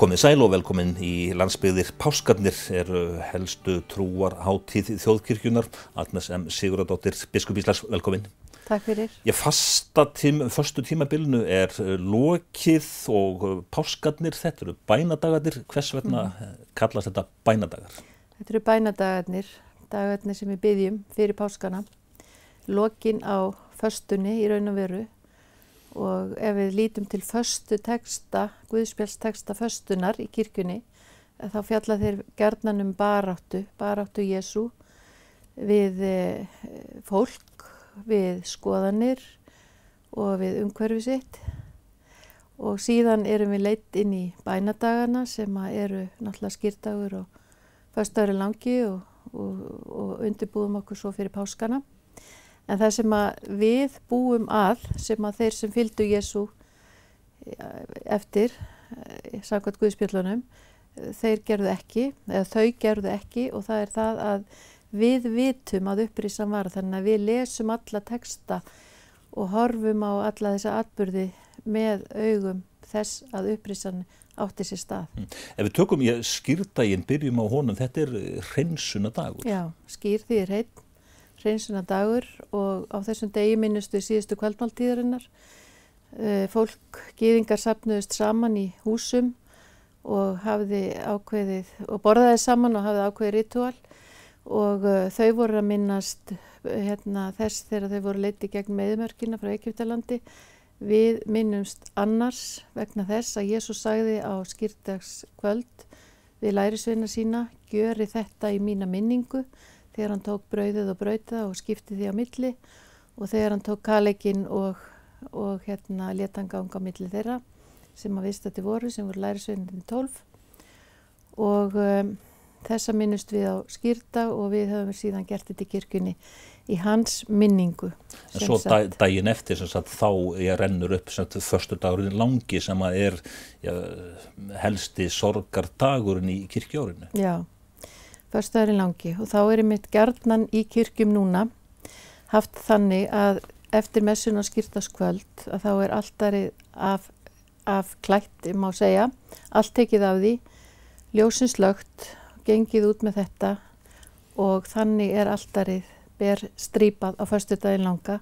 Komið sæl og velkomin í landsbyggðir Páskarnir eru helstu trúar hátíð þjóðkirkjunar. Agnes M. Siguradóttir, biskup Íslands, velkomin. Takk fyrir. Ég fasta tím, förstu tímabilinu er lokið og Páskarnir, þetta eru bænadagarnir. Hvers vegna mm. kallast þetta bænadagar? Þetta eru bænadagarnir, dagarnir sem við byggjum fyrir Páskana. Lokin á förstunni í raun og veru og ef við lítum til förstu teksta, Guðspjálsteksta förstunar í kirkjunni þá fjalla þeir gerðnan um baráttu, baráttu Jésu við e, fólk, við skoðanir og við umhverfi sitt. Og síðan erum við leitt inn í bænadagana sem eru náttúrulega skýrdagur og förstagurinn langi og, og, og undirbúðum okkur svo fyrir páskana En það sem við búum að, sem að þeir sem fylgdu Jésu eh, eftir, eh, samkvæmt Guðspjöllunum, þeir gerðu ekki, eða þau gerðu ekki og það er það að við vitum að upprísan var þannig að við lesum alla texta og horfum á alla þessa atbyrði með augum þess að upprísan átti sér stað. Mm. Ef við tökum í skýrdaginn, byrjum á honum, þetta er hreinsuna dagur. Já, skýr því er hrein hreinsuna dagur og á þessum degi minnustu síðustu kvöldmáltíðarinnar. Eh, fólk, gýðingar sapnuðist saman í húsum og ákveðið og borðaði saman og hafði ákveðið ritual og uh, þau voru að minnast hérna, þess þegar þau voru leiti gegn meðmörkina frá Egyptalandi. Við minnumst annars vegna þess að Jésús sagði á skýrtagskvöld við lærisveina sína, gjöri þetta í mína minningu þegar hann tók brauðið og brauða og skipti því á milli og þegar hann tók kalegin og, og hérna letanganga á milli þeirra sem að vistati voru sem voru lærisveininni 12 og um, þessa minnust við á skýrta og við höfum síðan gert þetta í kirkunni í hans minningu. En svo dag, daginn eftir sagt, þá ég rennur upp förstu dagurinn langi sem að er ja, helsti sorgardagurinn í kirkjórinu. Já förstaðurinn langi. Og þá er einmitt gerðnan í kirkjum núna haft þannig að eftir messun og skýrtaskvöld að þá er alltarið af, af klætt, ég má segja, allt tekið af því, ljósinslögt, gengið út með þetta. Og þannig er alltarið ber strípað á förstudaginn langa.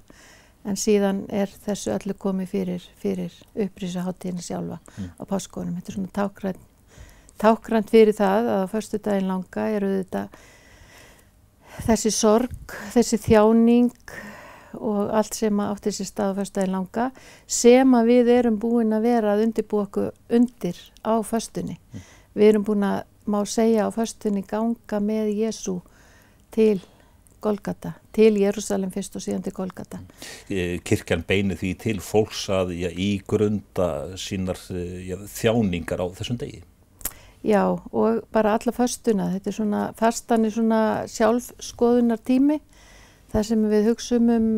En síðan er þessu öllu komið fyrir, fyrir upprísaháttíðinu sjálfa mm. á páskónum. Þetta er svona tákrænt tákrand fyrir það að á förstu daginn langa eru þetta þessi sorg, þessi þjáning og allt sem átti sér stað á förstu daginn langa sem að við erum búin að vera að undirbú okkur undir á förstunni. Mm. Við erum búin að má segja á förstunni ganga með Jésu til Golgata, til Jérúsalem fyrst og síðan til Golgata. Mm. Kirkjan beinir því til fólks að já, í grunda sínar já, þjáningar á þessum degi. Já og bara alla fastuna, þetta er svona, fastan er svona sjálfskoðunar tími þar sem við hugsaum um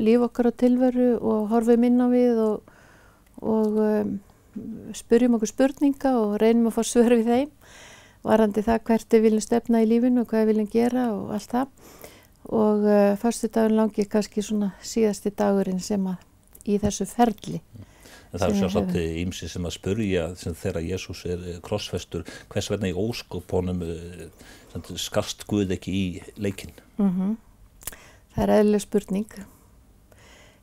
líf okkar á tilveru og horfum inn á við og, og um, spurjum okkur spurninga og reynum að fá svör við þeim varandi það hvert við viljum stefna í lífinu og hvað við viljum gera og allt það. Og uh, fastu dagun langi kannski svona síðasti dagurinn sem að í þessu ferli. En það er sjálfsagt ímsi sem að spurja sem þegar Jésús er eh, krossfestur hvers vegna í óskopunum eh, skast Guð ekki í leikin? Mm -hmm. Það er eðlileg spurning.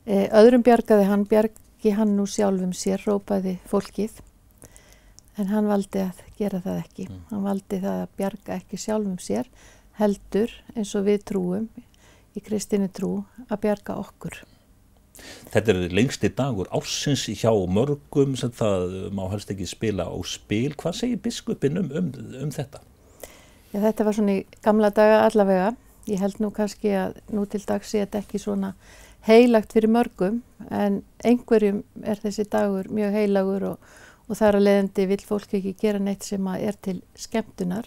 E, öðrum bjargaði hann, bjargi hann nú sjálfum sér, rópaði fólkið en hann valdi að gera það ekki. Mm. Hann valdi það að bjarga ekki sjálfum sér heldur eins og við trúum í kristinu trú að bjarga okkur. Þetta er lengsti dagur ásins hjá mörgum sem það má helst ekki spila á spil. Hvað segir biskupin um, um, um þetta? Já, þetta var svona í gamla daga allavega. Ég held nú kannski að nú til dags sé þetta ekki svona heilagt fyrir mörgum en einhverjum er þessi dagur mjög heilagur og, og þar að leiðandi vil fólk ekki gera neitt sem er til skemmtunar.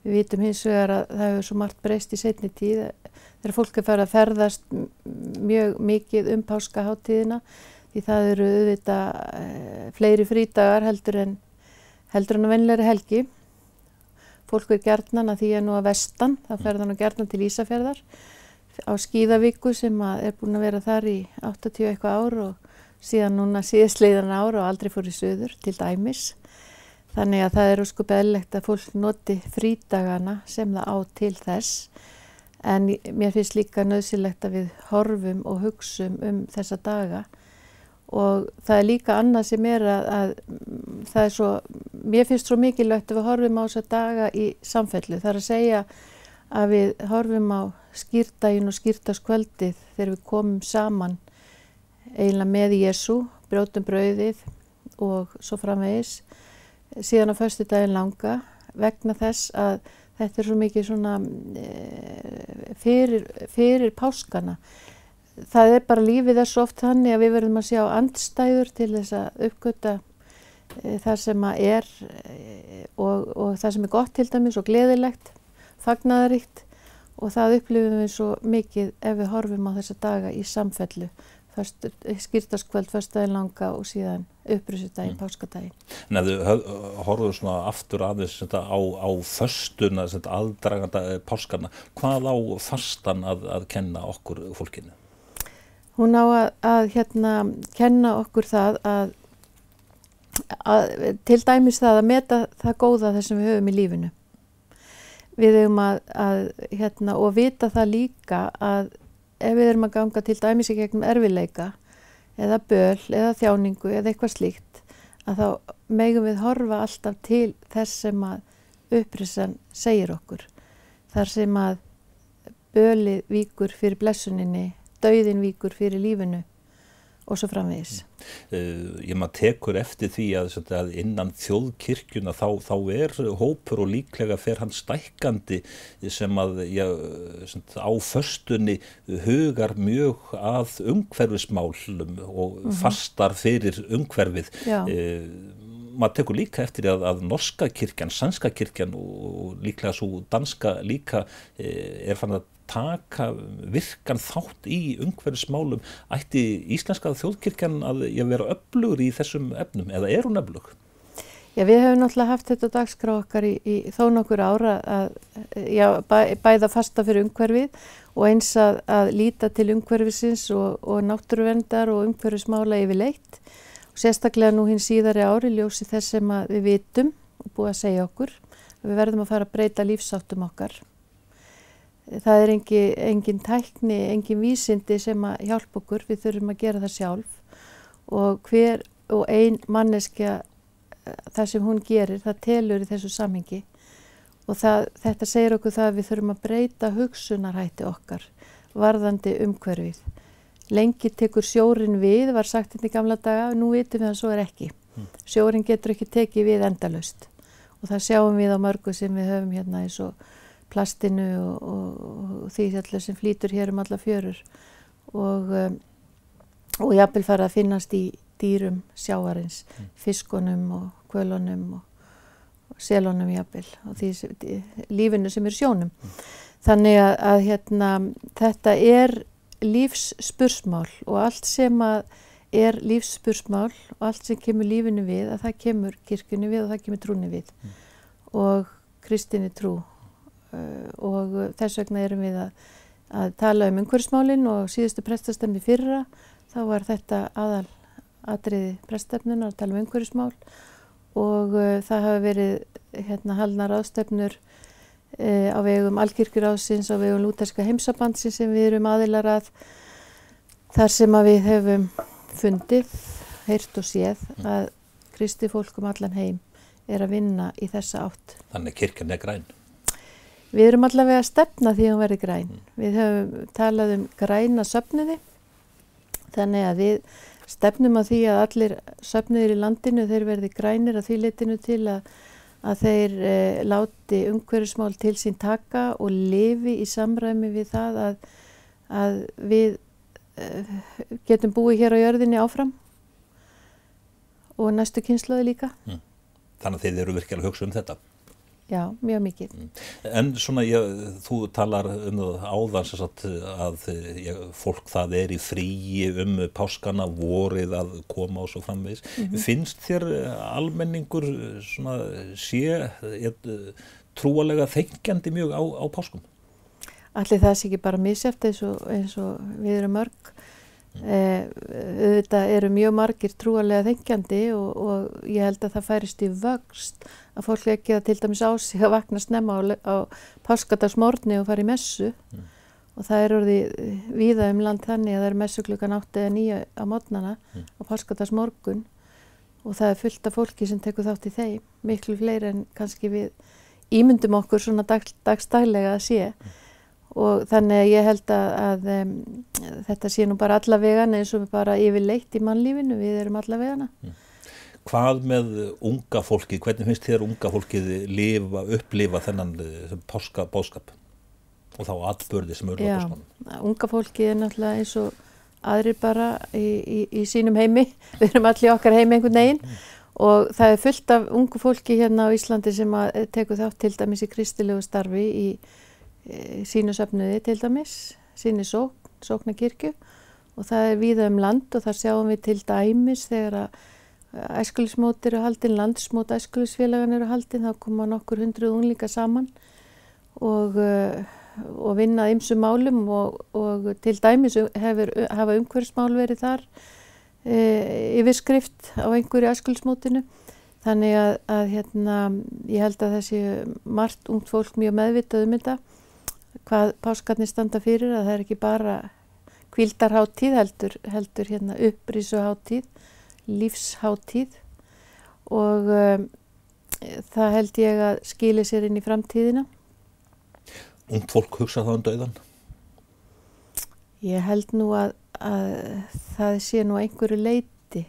Við vitum hins vegar að það hefur svo margt breyst í setni tíð. Þegar fólk er farið að ferðast mjög mikið um páskaháttíðina því það eru auðvitað e, fleiri frídagar heldur en heldur en að vennilegri helgi. Fólk er gerðnan að því að nú að vestan það ferða nú gerðnan til Ísafjörðar á skýðavíku sem er búin að vera þar í 80 eitthvað ár og síðan núna síðastleiðan ár og aldrei fór í söður til dæmis Þannig að það er sko beðlegt að fólk noti frítagana sem það á til þess. En mér finnst líka nöðsilegt að við horfum og hugsum um þessa daga. Og það er líka annað sem er að, að það er svo, mér finnst svo mikilvægt að við horfum á þessa daga í samfellu. Það er að segja að við horfum á skýrtaginn og skýrtaskvöldið þegar við komum saman eiginlega með Jésu, brjótum brauðið og svo framvegis síðan á förstu daginn langa vegna þess að þetta er svo mikið svona e, fyrir, fyrir páskana. Það er bara lífið svo oft þannig að við verðum að sjá andstæður til þess að uppgöta e, það sem að er e, og, og það sem er gott til dæmis og gleðilegt, fagnaðaríkt og það upplifum við svo mikið ef við horfum á þessa daga í samfellu skýrtaskvöld, förstæðin langa og síðan upprýsutægin, mm. páskatægin. En ef þið horfum svona aftur aðeins á, á förstuna, aðdraganda eh, páskana, hvað á fastan að, að kenna okkur fólkinu? Hún á að, að hérna, kenna okkur það að, að til dæmis það að meta það góða þessum við höfum í lífinu. Við höfum að hérna, og vita það líka að ef við erum að ganga til dæmis í gegnum erfileika eða böl eða þjáningu eða eitthvað slíkt að þá megum við horfa alltaf til þess sem að upprisan segir okkur. Þar sem að bölið víkur fyrir blessuninni, dauðin víkur fyrir lífinu og svo framvegis. Uh, ég maður tekur eftir því að, að innan þjóðkirkjuna þá, þá er hópur og líklega fer hann stækandi sem að já, á förstunni hugar mjög að umhverfismálum og mm -hmm. fastar fyrir umhverfið. Uh, maður tekur líka eftir að, að norska kirkjan, sannska kirkjan og líklega svo danska líka uh, er fann að taka virkan þátt í umhverfismálum. Ætti íslenska þjóðkirkjan að vera öflugur í þessum efnum eða er hún öflug? Já, við hefum náttúrulega haft þetta dagskrá okkar í, í þó nokkur ára að já, bæ, bæða fasta fyrir umhverfið og eins að, að líta til umhverfisins og, og náttúruvendar og umhverfismála yfir leitt og sérstaklega nú hinn síðari ári ljósi þess sem við vitum og búið að segja okkur við verðum að fara að breyta lífsáttum okkar það er engi, engin tækni, engin vísindi sem að hjálpa okkur, við þurfum að gera það sjálf og hver og ein manneskja það sem hún gerir, það telur í þessu samhengi og það, þetta segir okkur það að við þurfum að breyta hugsunarhætti okkar varðandi umhverfið. Lengi tekur sjórin við, var sagt þetta hérna í gamla daga, nú vitum við að svo er ekki. Mm. Sjórin getur ekki tekið við endalust og það sjáum við á mörgu sem við höfum hérna eins og plastinu og, og, og því allir sem flýtur hér um alla fjörur og, um, og jafnvel fara að finnast í dýrum sjáarins, mm. fiskunum og kvölunum og selunum jafnvel og því lífinu sem er sjónum. Mm. Þannig að, að hérna, þetta er lífsspursmál og allt sem er lífsspursmál og allt sem kemur lífinu við að það kemur kirkunu við og það kemur trúni við mm. og kristinni trú og þess vegna erum við að, að tala um umhverfsmálinn og síðustu prestastemni fyrra þá var þetta aðal atriði prestastefnunar að tala um umhverfsmál og uh, það hafa verið hérna haldnar ástefnur uh, á vegum algjörgur ásins, á vegum lúterska heimsabandsins sem við erum aðilar að þar sem að við hefum fundið, heyrt og séð að kristi fólkum allan heim er að vinna í þessa átt. Þannig kirkjan er græn. Við erum allavega að stefna því að hún verði græn. Mm. Við höfum talað um græna söfniði þannig að við stefnum á því að allir söfniðir í landinu þeir verði grænir að því litinu til að, að þeir eh, láti umhverjusmál til sín taka og lifi í samræmi við það að, að við eh, getum búið hér á jörðinni áfram og næstu kynslaði líka. Mm. Þannig að þeir eru virkilega að hugsa um þetta. Já, mjög mikið. Mm. En svona, ég, þú talar um áðans að, að ég, fólk það er í fríi um páskana, vorið að koma og svo framvegis. Mm -hmm. Finnst þér almenningur svona, sé ég, trúalega þengjandi mjög á, á páskum? Allir það sé ekki bara misjæft eins og, eins og við erum mörg Eh, þetta eru mjög margir trúarlega þengjandi og, og ég held að það færist í vöxt að fólk ekki að til dæmis á sig að vakna snemma á, á páskadagsmórni og fara í messu mm. og það er orðið víða um land þannig að það er messu klukkan 8 eða 9 á mótnana mm. á páskadagsmorgun og það er fullt af fólki sem tekur þátt í þeim, miklu fleiri en kannski við ímyndum okkur svona dag, dagstaglega að sé mm og þannig að ég held að, að um, þetta sé nú bara allavegana eins og bara yfirleitt í mannlífinu, við erum allavegana. Mm. Hvað með unga fólki, hvernig finnst þér unga fólkið lifa, upplifa þennan eh, páska bóskap og þá atbörði sem eru á bóskanum? Já, unga fólki er náttúrulega eins og aðrir bara í, í, í sínum heimi, við erum allir okkar heimi einhvern veginn mm. og það er fullt af ungu fólki hérna á Íslandi sem tekur þátt til dæmis í kristilegu starfi í E, sínu söfnuði til dæmis, síni sókn, sóknarkirkju. Og það er víða um land og þar sjáum við til dæmis þegar að æskulismót eru haldinn, landsmót æskulisfélagan eru haldinn, þá koma nokkur hundruð unlinga saman og, e, og vinnað ymsu málum og, og til dæmis hefur, hafa umhverfsmál verið þar e, yfir skrift á einhverju æskulismótinu þannig að, að hérna, ég held að þessi margt ungt fólk mjög meðvitað um þetta hvað páskarnir standa fyrir að það er ekki bara kvildarháttíð heldur, heldur hérna upprísuháttíð, lífsháttíð og um, það held ég að skili sér inn í framtíðina. Ungt fólk hugsa það um dauðan? Ég held nú að, að það sé nú einhverju leiti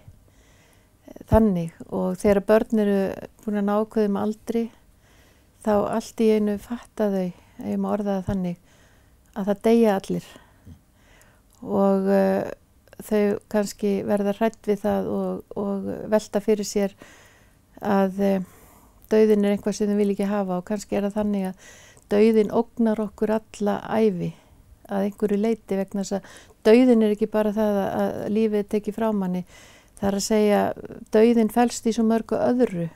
þannig og þegar börn eru búin að nákvæðum aldri þá allt í einu fatta þau ef maður orðaði þannig, að það deyja allir. Og uh, þau kannski verða hrætt við það og, og velta fyrir sér að uh, dauðin er einhvað sem þau vil ekki hafa. Og kannski er það þannig að dauðin ógnar okkur alla æfi að einhverju leiti vegna þess að dauðin er ekki bara það að, lífið teki frá manni. Það er að segja dauðin fælst í svo mörgu öðru.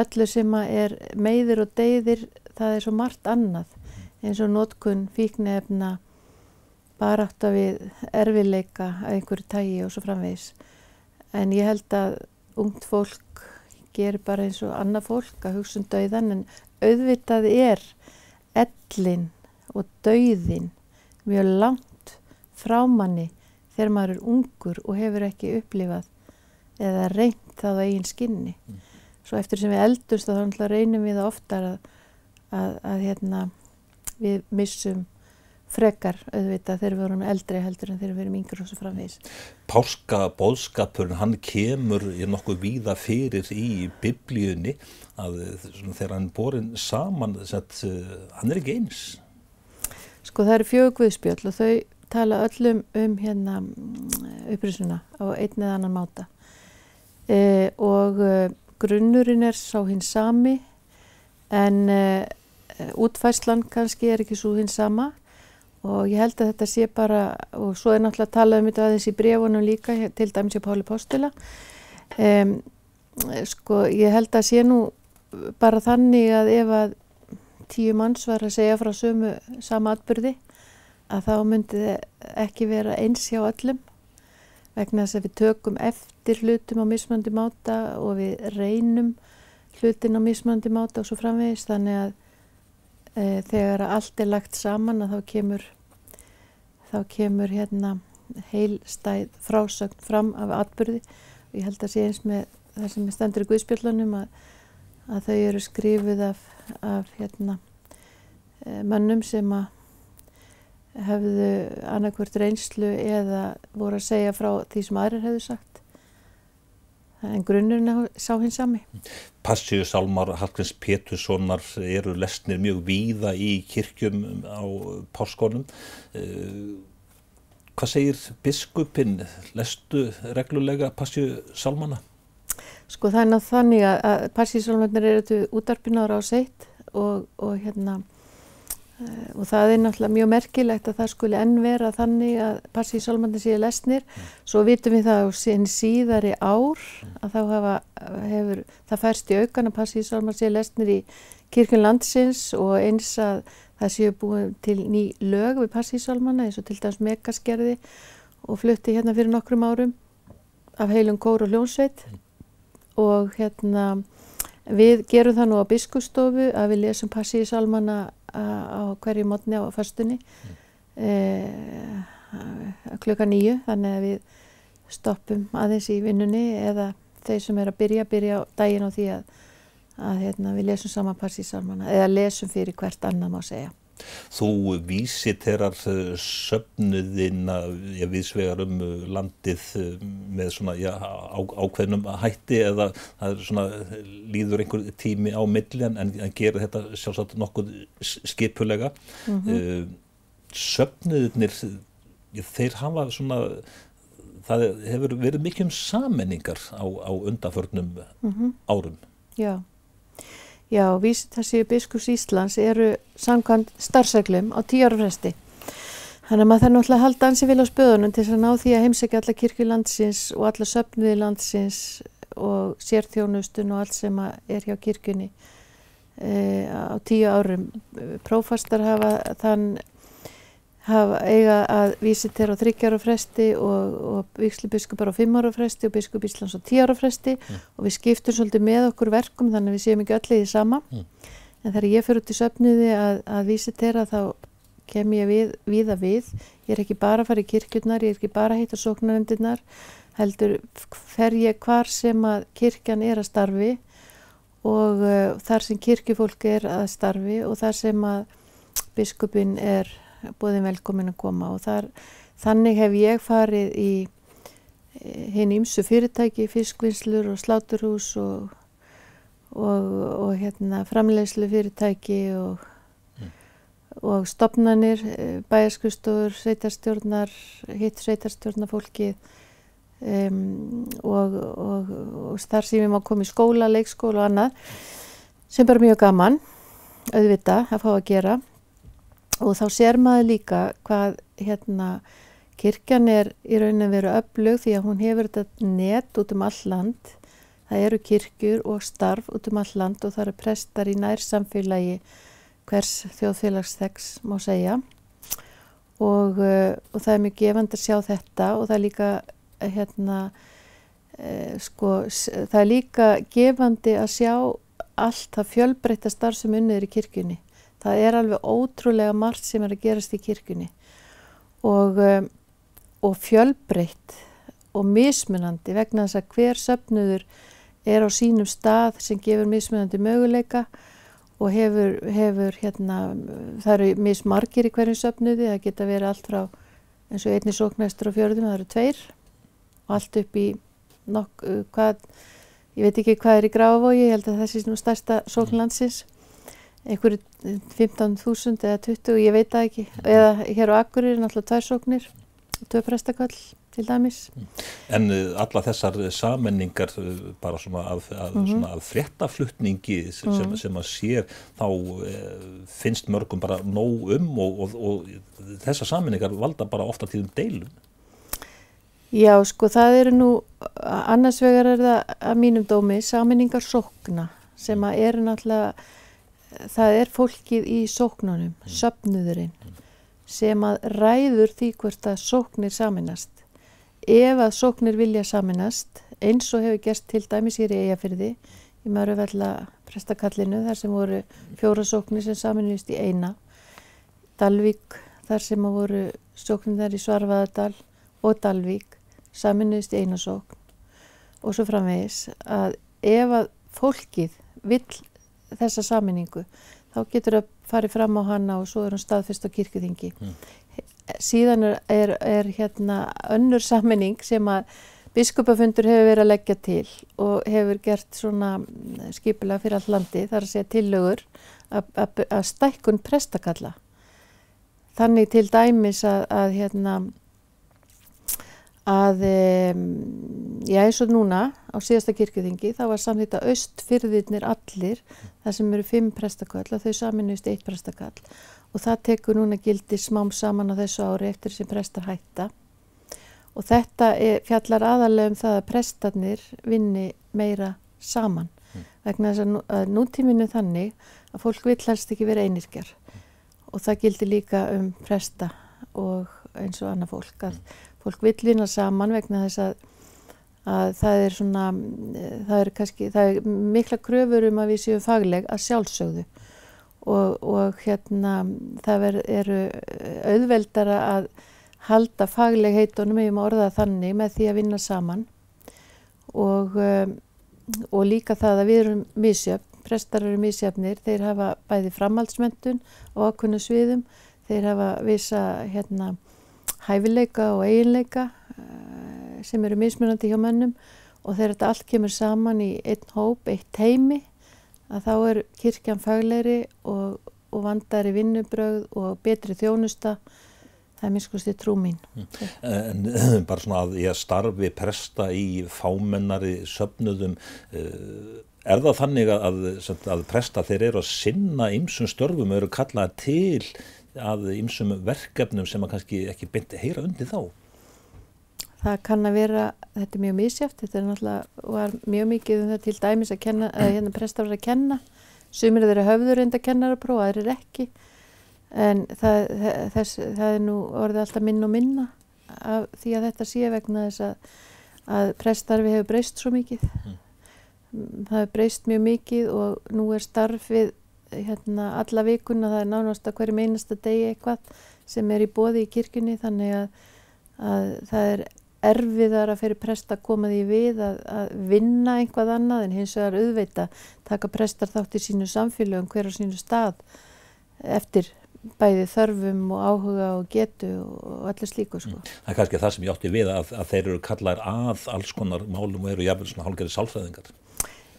Öllu sem er meiðir og deyðir það er svo margt annað eins og nótkun fíknefna barátt af við erfileika að einhverju tægi og svo framvegis. En ég held að ungt fólk gerir bara eins og annað fólk að hugsa um dauðan en auðvitað er ellin og dauðin mjög langt frá manni þegar maður er ungur og hefur ekki upplifað eða reynt það á eigin skinni. Mm. Svo eftir sem við eldust þá reynum við oftar að, að, að hérna við missum frekar auðvitað þegar við vorum eldri heldur en þegar við erum yngur og svo framvegis. Páska bóðskapurinn, hann kemur í nokkuð víða fyrir í biblíunni að svona, þegar hann borin saman, sett, uh, hann er ekki eins. Sko það eru fjögur guðspjöld og þau tala öllum um hérna upprýsuna á einn eða annan máta e, og uh, grunnurinn er sá hins sami en Eh, útfæslan kannski er ekki svo hins sama og ég held að þetta sé bara og svo er náttúrulega að tala um þetta aðeins í brefunum líka til dæmis í Páli Postula um, sko ég held að sé nú bara þannig að ef að tíu manns var að segja frá sömu sama atbyrði að þá myndi ekki vera eins hjá öllum. Vegna þess að við tökum eftir hlutum á mismöndi máta og við reynum hlutin á mismöndi máta og svo framvegist þannig að e, þegar allt er lagt saman að þá kemur þá kemur hérna heilstæð frásögn fram af atbyrði og ég held að sé eins með það sem er stendur í Guðspjöldunum að, að þau eru skrifið af, af hérna e, mönnum sem að hefðu annarkvört reynslu eða voru að segja frá því sem aðrir hefðu sagt en grunnurinn sá hins sami. Passíu Salmar Hallgrins Péturssonar eru lesnir mjög víða í kirkjum á páskonum. Eh, hvað segir biskupinn? Lestu reglulega Passíu Salmana? Sko er þannig að Passíu Salmarnir eru útarpináður á seitt og, og hérna og það er náttúrulega mjög merkilegt að það skuli enn vera þannig að solmandi síðu lesnir. Mm. svo vitum við það á síðari ár að þá hafa, hefur það færst í aukan að solmandi síðu lesnir í kirkun landsins og eins að það séu búið til ný lög við solmanna eins og til dæms megaskerði og flutti hérna fyrir nokkrum árum af heilum kór og hljónsveit og hérna við gerum það nú á biskustofu að við lesum passíðisalmana á hverju mótni á fastunni mm. e, klukka nýju þannig að við stoppum aðeins í vinnunni eða þeir sem er að byrja, byrja daginn á því að, að hérna, við lesum saman passíðisalmana eða lesum fyrir hvert annan má segja. Þú vísiterar eh, söfnuðina ja, viðsvegar um eh, landið eh, með svona já, á, ákveðnum hætti eða svona, líður einhver tími á milli en, en gerir þetta sjálfsagt nokkuð skipulega. Mm -hmm. Söfnuðinir, þeir hafa svona, það hefur verið mikið um sammenningar á, á undanförnum mm -hmm. árum. Já. Já, vísitassi biskus Íslands eru samkvæmt starfseglum á tíu ára fresti. Þannig að maður þarf náttúrulega að halda ansi vil á spöðunum til þess að ná því að heimsækja alla kirkjulandsins og alla söpniði landsins og sérþjónustun og allt sem er hjá kirkjunni e, á tíu árum. Prófastar hafa þann hafa eiga að vísitera á þryggjára fresti og, og vikslubiskupar á fimmjára fresti og biskup Íslands á tíjára fresti mm. og við skiptum svolítið með okkur verkum þannig að við séum ekki öll í því sama mm. en þegar ég fyrir út í söpniði að, að vísitera þá kem ég við, viða við ég er ekki bara að fara í kirkjurnar, ég er ekki bara að heita sóknaröndirnar heldur fer ég hvar sem að kirkjan er að starfi og uh, þar sem kirkjufólk er að starfi og þar sem að biskupin er búið velkomin að koma og þar, þannig hef ég farið í hinn eh, ímsu fyrirtæki, fiskvinnslur og sláturhús og, og, og hérna, framlegslu fyrirtæki og. Og stopnanir, eh, bæjarskustofur, sveitarstjórnar, hitt sveitarstjórnarfólki um, og þar sem ég má koma í skóla, leikskóla og annað sem bara mjög gaman auðvita að fá að gera. Og þá sér maður líka hvað hérna kirkjan er í raunin veru öflug því að hún hefur þetta net út um all land. Það eru kirkjur og starf út um all land og það eru prestar í nær samfélagi hvers þjóðfélagsþeggs má segja. Og, uh, og það er mjög gefand að sjá þetta og það er líka hérna uh, sko það er líka gefandi að sjá allt það fjölbreytta starf sem unnið er í kirkjunni. Það er alveg ótrúlega margt sem er að gerast í kirkunni og, og fjölbreytt og mismunandi vegna þess að hver söpnuður er á sínum stað sem gefur mismunandi möguleika og hefur, hefur hérna, það eru mismargir í hverjum söpnuði, það geta verið allt frá eins og einni sóknæstur og fjörðum, það eru tveir. Og allt upp í nokk, hvað, ég veit ekki hvað er í Grafavogi, ég held að það sé nú stærsta sóknlandsins einhverju 15.000 eða 20, ég veit það ekki. Eða hér á Akkurir er náttúrulega tværsóknir tvö prestakall til dæmis En uh, alla þessar sammenningar uh, bara svona að, að, mm -hmm. að fréttaflutningi sem, mm -hmm. sem að sér þá uh, finnst mörgum bara nóg um og, og, og þessar sammenningar valda bara ofta tíðum deilum Já sko það eru nú annars vegar er það að mínum dómi sammenningar sókna sem að eru náttúrulega það er fólkið í sóknunum, mm. söpnuðurinn, sem að ræður því hvert að sóknir saminast. Ef að sóknir vilja saminast, eins og hefur gerst til dæmis hér í eigafyrði, í Möruvella prestakallinu, þar sem voru fjóra sóknir sem saminust í eina, Dalvík, þar sem voru sóknir þar í Svarfaðardal og Dalvík, saminust í eina sókn og svo framvegis að ef að fólkið vill þessa saminningu þá getur það farið fram á hana og svo er hann staðfest á kirkuþingi mm. Síðan er, er, er hérna önnur saminning sem að biskupafundur hefur verið að leggja til og hefur gert svona skipilega fyrir all landi þar að segja tillögur að stækkun prestakalla. Þannig til dæmis að, að hérna að já eins og núna á síðasta kirkjöþingi þá var samþýtt að austfyrðirnir allir þar sem eru fimm prestakall að þau saminust eitt prestakall og það tekur núna gildi smám saman á þessu ári eftir sem prestar hætta. Og þetta er, fjallar aðalega um það að prestarnir vinni meira saman. Mm. vegna þess að, nú, að nútíminu þannig að fólk vill helst ekki vera einirkjar mm. og það gildi líka um presta og eins og annað fólk að fólk vill vinna saman vegna þess að, að það er svona, það er kannski, það er mikla kröfur um að við séum fagleg að sjálfsögðu og, og hérna það ver, eru auðveldara að halda fagleg heitunum ef maður orða þannig með því að vinna saman. Og, um, og líka það að við erum misjöfn, prestar eru misjöfnir, þeir hafa bæði framhaldsmöntun og ákveðnu sviðum, þeir hafa visa hérna hæfileika og eiginleika uh, sem eru mismunandi hjá mönnum og þegar þetta allt kemur saman í einn hóp, eitt heimi að þá er kirkjan fagleiri og, og vandari vinnubröð og betri þjónusta það er minnskustið trú mín. En bara svona að ég starfi presta í fámennari söfnuðum, eh, er það þannig að, að presta þeir eru að sinna ymsum störfum eru kallað til að ymsum verkefnum sem að kannski ekki beinti heyra undir þá? Það kann að vera, þetta er mjög mísjátt, þetta er náttúrulega, var mjög mikið um það til dæmis að kenna, að hérna presta var að kenna, sumir þeirra höfður enda kennarapróf, aðrir ekki, en það, þess, það er nú orðið alltaf minn og minna af því að þetta sé vegna þess að, að prestarfi hefur breyst svo mikið. Mm. Það hefur breyst mjög mikið og nú er starfið hérna, alla vikuna, það er nánast að hverjum einasta degi eitthvað sem er í bóði í kirkjunni þannig að, að það er erfiðar að fyrir prest að koma því við að, að vinna einhvað annað en hins vegar auðveita taka prestar þátt í sínu samfélögum hver á sínu stað eftir bæði þörfum og áhuga og getu og allir slíku sko. Mm. Það er kannski það sem ég átti við að, að þeir eru kallar að alls konar málum og eru jáfnveg svona hálfgerði sálfræðingar.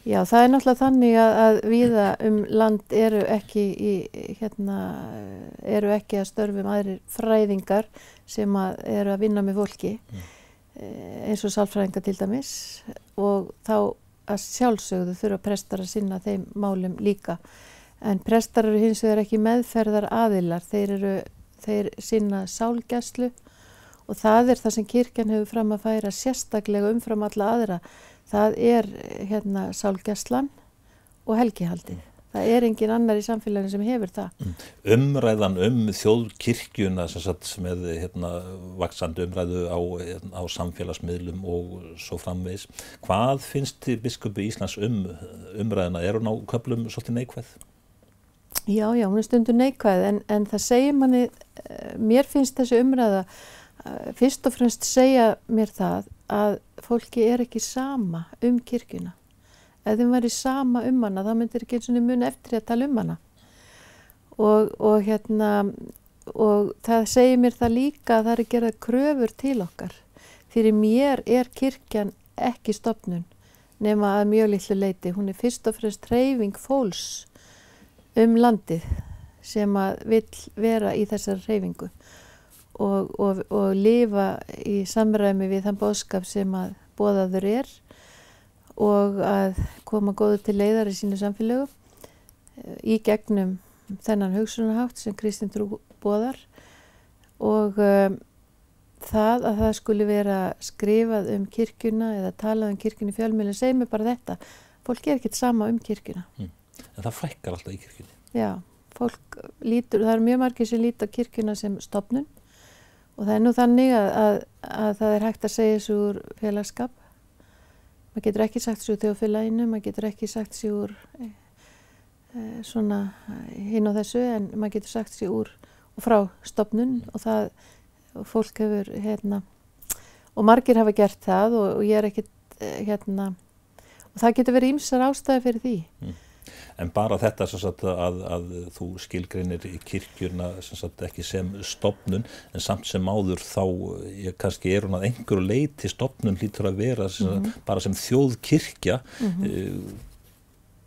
Já, það er náttúrulega þannig að, að viða um land eru ekki, í, hérna, eru ekki að störfum aðrir fræðingar sem að eru að vinna með fólki mm. Eins og sálfræðingar til dæmis og þá að sjálfsögðu þurfa prestar að sinna þeim málum líka. En prestar eru hins vegar ekki meðferðar aðilar, þeir, eru, þeir sinna sálgæslu og það er það sem kirkjan hefur fram að færa sérstaklega umfram alla aðra það er hérna sálgæslan og helgihaldið. Það er engin annar í samfélaginu sem hefur það. Mm. Umræðan um þjóðkirkjuna sem er hérna, vaksandi umræðu á, hérna, á samfélagsmiðlum og svo framvegs. Hvað finnst biskupi Íslands um umræðina? Er hún á köplum svolítið neikvæð? Já, já, hún er stundu neikvæð en, en það segir manni, eh, mér finnst þessi umræða, eh, fyrst og fremst segja mér það að fólki er ekki sama um kirkuna. Ef þeim væri sama um hana þá myndir ekki eins og muni eftir að tala um hana. Og, og, hérna, og það segir mér það líka að það er að gera kröfur til okkar. Fyrir mér er kirkjan ekki stopnun nema að mjög litlu leiti. Hún er fyrst og fremst reyfing fólks um landið sem að vil vera í þessar reyfingu og, og, og lifa í samræmi við þann bóðskap sem að bóðaður er og að koma góðu til leiðar í sínu samfélögu eh, í gegnum þennan hugsunahátt sem Kristinn Trú bóðar og um, það að það skuli vera skrifað um kirkuna eða talað um kirkuna í fjölmjölu segir mig bara þetta, fólk er ekkert sama um kirkuna. Mm. En það fækkar alltaf í kirkunni? Já, fólk lítur, það eru mjög margir sem lítar kirkuna sem stopnun Og það er nú þannig að, að, að það er hægt að segja þessu úr félagskap. Maður getur ekki sagt þessu úr þjóðfélaginu, maður getur ekki sagt þessu úr e, svona hinn á þessu en maður getur sagt þessu úr og frá stopnun og það og fólk hefur hérna og margir hafa gert það og, og ég er ekkit hérna og það getur verið ímsar ástæði fyrir því. Mm en bara þetta sagt, að, að þú skilgrinir í kirkjurna sagt, ekki sem stopnun en samt sem áður þá ég, kannski er hún að einhverju leiti stopnun hlýtur að vera sem, mm -hmm. bara sem þjóðkirkja mm -hmm.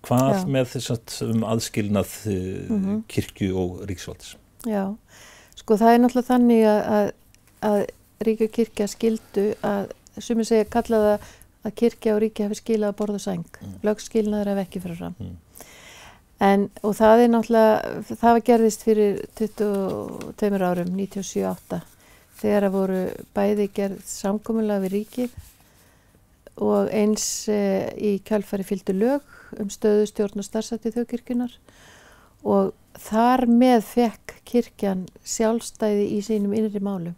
hvað Já. með um aðskilnað mm -hmm. kirkju og ríksvalds Já, sko það er náttúrulega þannig að, að, að ríkju kirkja skildu að ég segja kallaða að kirkja og ríkja hefur skilað að borða sæng mm. lögskilnaður hef ekki fyrir fram mm. En, og það er náttúrulega, það var gerðist fyrir 22 árum, 97-8, þegar að voru bæði gerð samkominlega við ríkið og eins e, í kjálfari fylgdu lög um stöðu stjórn og starfsætti þjóðkirkjunar og þar með fekk kirkjan sjálfstæði í sínum innri málum.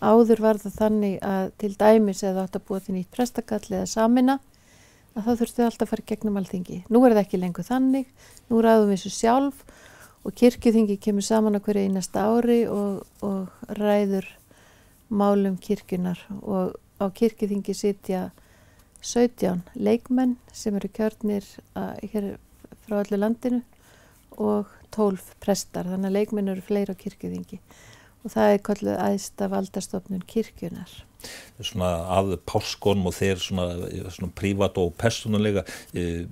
Áður var það þannig að til dæmis eða átt að búa til nýtt prestakall eða samina að þá þurftu alltaf að fara gegnum alþingi. Nú er það ekki lengur þannig, nú ræðum við þessu sjálf og kirkjuþingi kemur saman á hverju einasta ári og, og ræður málum kirkjunar og á kirkjuþingi sitja 17 leikmenn sem eru kjörnir að, frá öllu landinu og 12 prestar, þannig að leikmenn eru fleira á kirkjuþingi og það er kalluð aðsta valdastofnun kirkjunar. Svona að páskonum og þeir svona, svona prívat og personulega, eh,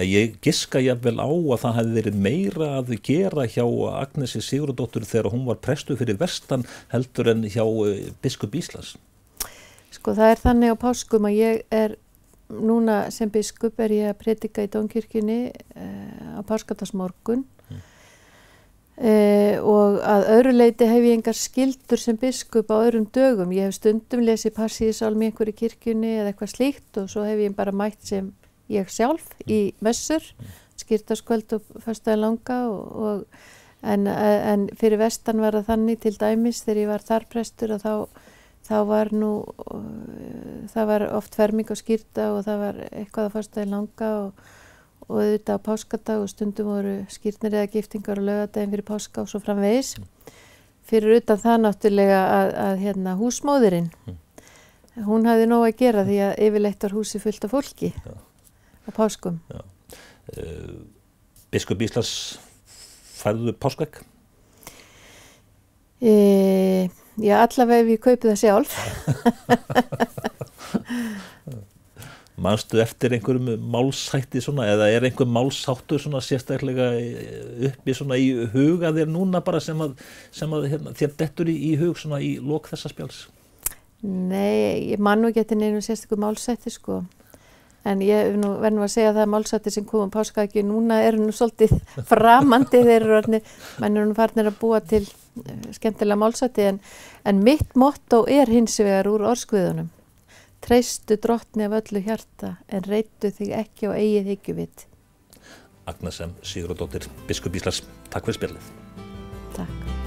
ég giska jáfnvel á að það hefði verið meira að gera hjá Agnesi Sigurðardóttur þegar hún var prestu fyrir vestan heldur en hjá eh, biskup Íslands. Sko það er þannig á páskum að ég er núna sem biskup er ég að predika í Dónkirkjunni eh, á páskatasmorgun Uh, og að öðru leiti hef ég engar skildur sem biskup á öðrum dögum. Ég hef stundum lesið passíðisálmi einhverju kirkjunni eða eitthvað slíkt og svo hef ég bara mætt sem ég sjálf í messur, skýrtaskvöld og fyrstaði langa og, og, en, en fyrir vestan var það þannig til dæmis þegar ég var þar prestur og þá, þá var nú, uh, það var oft ferming og skýrta og það var eitthvað að fyrstaði langa og og auðvitað á páskadag og stundum voru skýrnir eða giftingar og lögadaginn fyrir páska og svo framvegis. Fyrir utan það náttúrulega að, að hérna, húsmóðurinn, mm. hún hafði nóg að gera því að yfirleitt var húsi fullt af fólki Já. á páskum. Uh, Biskup Íslas færðu páskvegg? E, já, allavega ef ég kaupi það sjálf. Manstu eftir einhverjum málsætti svona eða er einhver málsáttur svona sérstaklega uppi svona í huga þér núna bara sem að, sem að hérna, þér dettur í, í hug svona í lok þessa spjáls? Nei, ég man nú ekki eftir neina sérstaklega málsætti sko en ég verður nú að segja að það málsætti sem komum páskaðegi núna er nú svolítið framandi þeir eru orðinni, mann er nú farnir að búa til uh, skemmtilega málsætti en, en mitt motto er hins vegar úr orskviðunum Treystu drottni af öllu hjarta en reytu þig ekki á eigið higgjuvit. Agnesem Sigurðardóttir, Biskup Íslas, takk fyrir spjallið. Takk.